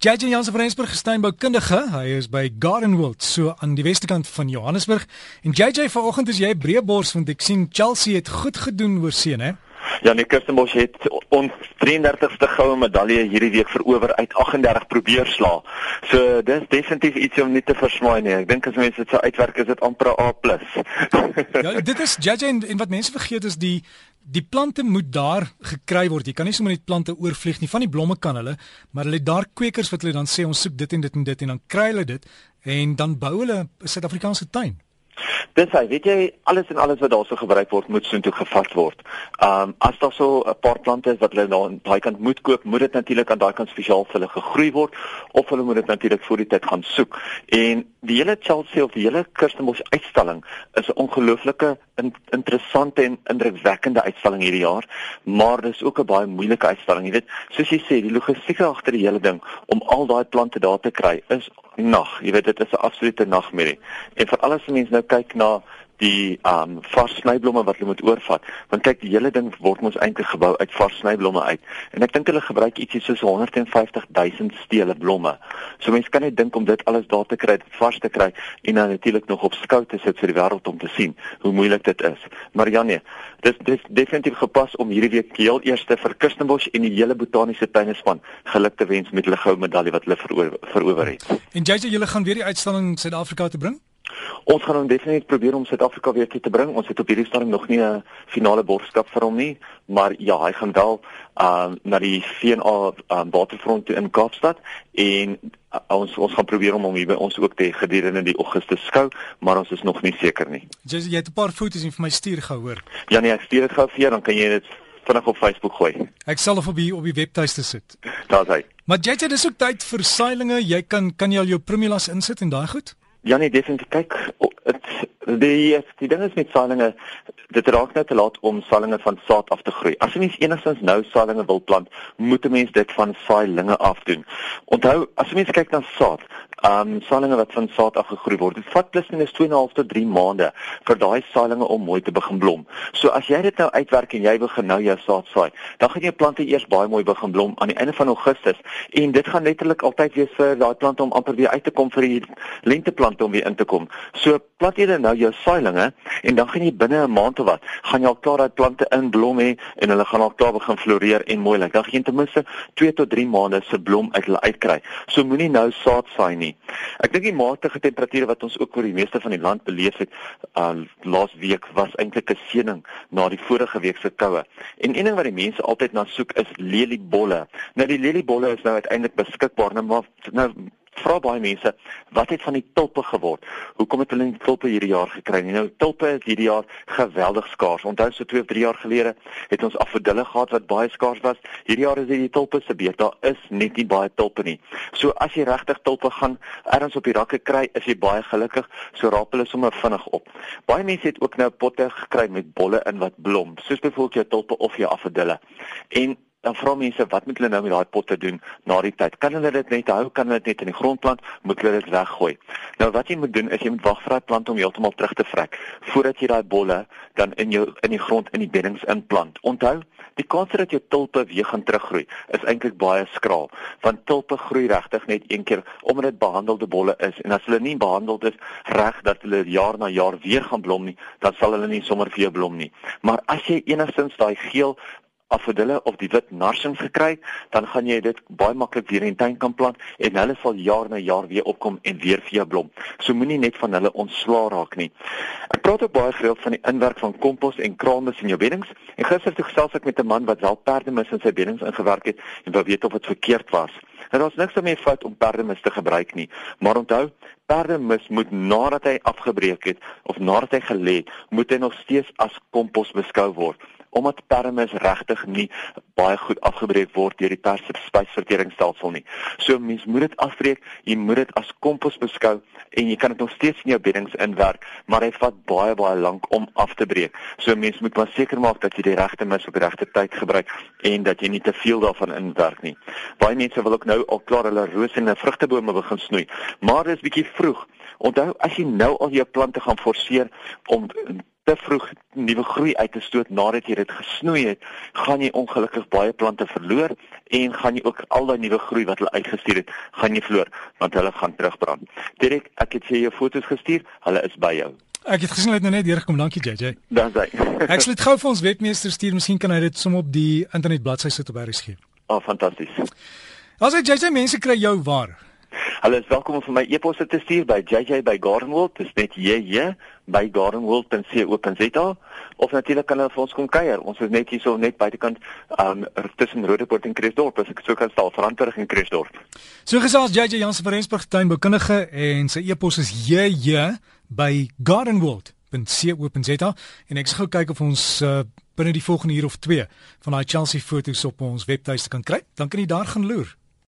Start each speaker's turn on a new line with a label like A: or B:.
A: JJ Jansen van Rensburg gesteinboukundige. Hy is by Gardenwold so aan die westekant van Johannesburg. En JJ vanoggend is jy breëbors want ek sien Chelsea het goed gedoen oor seën hè.
B: Ja, nee, Kirstenbosch het ons 33ste goue medalje hierdie week verower uit 38 probeer sla. So dis definitief iets om nie te versmaai nie. Ek dink as mense dit sou uitwerk is dit amper 'n A+.
A: ja, dit is JJ en, en wat mense vergeet is die die plante moet daar gekry word. Jy kan nie sommer net plante oorvlieg nie. Van die blomme kan hulle, maar hulle het daar kwekers wat hulle dan sê ons soek dit en dit en dit en dan kry hulle dit en dan bou hulle 'n Suid-Afrikaanse tuin.
B: Dis hy, weet jy, alles en alles wat daarso gebruik word, moet soontoe gevat word. Um as daar so 'n paar plante is wat hulle aan daai kant moet koop, moet dit natuurlik aan daai kant spesiaal vir hulle gegroei word of hulle moet dit natuurlik voor die tyd gaan soek. En die hele Chelsea of die hele Kirstenbosch uitstalling is 'n ongelooflike in, interessante en indrukwekkende uitstalling hierdie jaar, maar dis ook 'n baie moeilike uitstalling, jy weet. Soos jy sê, die logistiek agter die hele ding om al daai plante daar te kry is nag. Jy weet dit is 'n absolute nagmerrie. En vir alles mense nou kyk na die um vars snyblomme wat hulle moet oorvat. Want kyk, die hele ding word mos eintlik gebou uit vars snyblomme uit. En ek dink hulle gebruik ietsie soos 150 000 stele blomme. So mense kan net dink om dit alles daar te kry, vars te kry en dan natuurlik nog op skou te sit vir die wêreld om te sien hoe moeilik dit is. Maar ja nee, dis dis definitief gepas om hierdie week heel eerste vir Kirstenbosch en die hele botaniese tuine span geluk te wens met hulle goue medalje wat hulle verower het.
A: En JJ, julle gaan weer die uitstalling Suid-Afrika te bring?
B: Ons gaan hom definitief probeer om Suid-Afrika weer te bring. Ons het op hierdie stadium nog nie 'n finale borgskap vir hom nie, maar ja, hy gaan wel uh na die VNA um, waterfront toe in Kaapstad en uh, ons ons gaan probeer om hom hier by ons ook te gedurende die Augustus skou, maar ons is nog nie seker nie.
A: Jy jy het 'n paar foto's en vir my stuur gou hoor.
B: Ja nee, ek stuur dit gou vir jou, dan kan jy dit vinnig op Facebook gooi.
A: Ek sal op die op die webtuiste sit.
B: Daar's hy.
A: Maar sê dis ook tyd vir saailinge. Jy kan kan jy al jou primulas insit en daai goed?
B: Ja nee, definitief kyk, dit die die ding is met saailinge, dit raak nou te laat om saailinge van saad af te groei. As jy mens enigstens nou saailinge wil plant, moet 'n mens dit van saailinge af doen. Onthou, as jy mens kyk na saad, um saailinge wat van saad af gegroei word. Dit vat plus minus 2.5 tot 3 maande vir daai saailinge om mooi te begin blom. So as jy dit nou uitwerk en jy begin nou jou saad saai, dan gaan jou plante eers baie mooi begin blom aan die einde van Augustus en dit gaan letterlik altyd wees vir daai plante om amper weer uit te kom vir die lenteplante om weer in te kom. So plant jy nou jou saailinge en dan gaan jy binne 'n maand of wat, gaan jy al klaar daai plante in blom hê en hulle gaan al klaar begin floreer en mooi lyk. Dan gaan jy ten minste 2 tot 3 maande se blom uit hulle uitkry. So moenie nou saad saai nie. Ek dink die matige temperature wat ons ook oor die meeste van die land beleef het uh laas week was eintlik 'n seëning na die vorige week se koue. En een ding wat die mense altyd na soek is leliebolle. Nou die leliebolle is nou uiteindelik beskikbaar, nou maar nou vra baie mense wat het van die tulpe geword? Hoekom het hulle nie tulpe hierdie jaar gekry nie? Nou tulpe is hierdie jaar geweldig skaars. Onthou so 2 of 3 jaar gelede het ons afodille gehad wat baie skaars was. Hierdie jaar is dit die tulpe se beurt. Daar is net nie baie tulpe nie. So as jy regtig tulpe gaan ergens op die rakke kry, is jy baie gelukkig. So raap hulle sommer vinnig op. Baie mense het ook nou potte gekry met bolle in wat blom, soos byvoorbeeld jou tulpe of jou afodille. En dan vra mense wat moet hulle nou met daai potte doen na die tyd? Kan hulle dit net hou? Kan hulle dit net in die grond plant? Moet hulle dit weggooi? Nou wat jy moet doen is jy moet wag vir daai plant om heeltemal terug te vrek voordat jy daai bolle dan in jou in die grond in die beddings inplant. Onthou, die kans dat jou tulpe weer gaan teruggroei is eintlik baie skraal, want tulpe groei regtig net een keer omdat dit behandelde bolle is en as hulle nie behandeld is reg dat hulle jaar na jaar weer gaan blom nie, dan sal hulle nie sommer vir jou blom nie. Maar as jy enigstens daai geel afodille of die wit narsings gekry, dan gaan jy dit baie maklik weer in tuin kan plant en hulle sal jaar na jaar weer opkom en weer vir jou blom. So moenie net van hulle ontslaa raak nie. Ek praat ook baie gereeld van die inwerk van kompos en kraanmis in jou beddings. En gister het ek gesels ek met 'n man wat wel perdemis in sy beddings ingewerk het en wou weet of dit verkeerd was. En daar's niks daarmee fout om perdemis te gebruik nie, maar onthou, perdemis moet nadat hy afgebreek het of nadat hy gelê het, moet hy nog steeds as kompos beskou word omdat permis regtig nie baie goed afgebreek word deur die persspysverteringsstelsel nie. So mens moet dit afbreek, jy moet dit as kompos beskou en jy kan dit nog steeds in jou beddings inwerk, maar dit vat baie baie lank om af te breek. So mens moet maar seker maak dat jy die regte mis op die regte tyd gebruik en dat jy nie te veel daarvan inwerk nie. Baie mense wil ook nou al klaar hulle rose en vrugtebome begin snoei, maar dit is bietjie vroeg. Onthou as jy nou al jou plante gaan forceer om te vroeg nuwe groei uit te stoot nadat jy dit gesnoei het, gaan jy ongelukkig baie plante verloor en gaan jy ook al daai nuwe groei wat hulle uitgestuur het, gaan jy verloor want hulle gaan terugbrand. Direk, ek het vir jou foto's gestuur, hulle is by jou.
A: Ek het gesien hulle het nou net deurgekom. Dankie JJ.
B: Dan sê.
A: Ek sal dit gou vir ons wetmeester stuur. Miskien kan hy dit som op die internet bladsy sit op RSG.
B: Oh, fantasties.
A: As jy JJ mense kry jou waar?
B: Hulle is welkom om vir my e-posse te stuur by jj@gardenwold, dis net jj by gardenwold.co.za of natuurlik kan hulle vir ons kom kuier. Ons is net hierso net buitekant um tussen Rodepoort en Kruisdorp, as ek so kan stel, Verantwoordig en Kruisdorp.
A: So gesels JJ Jansen van Rensburg tuinboukundige en sy e-pos is jj by gardenwold.co.za en ek sal kyk of ons uh, binne die volgende uur of 2 van daai Chelsea foto's op ons webtuiste kan kry. Dan kan jy daar gaan loer.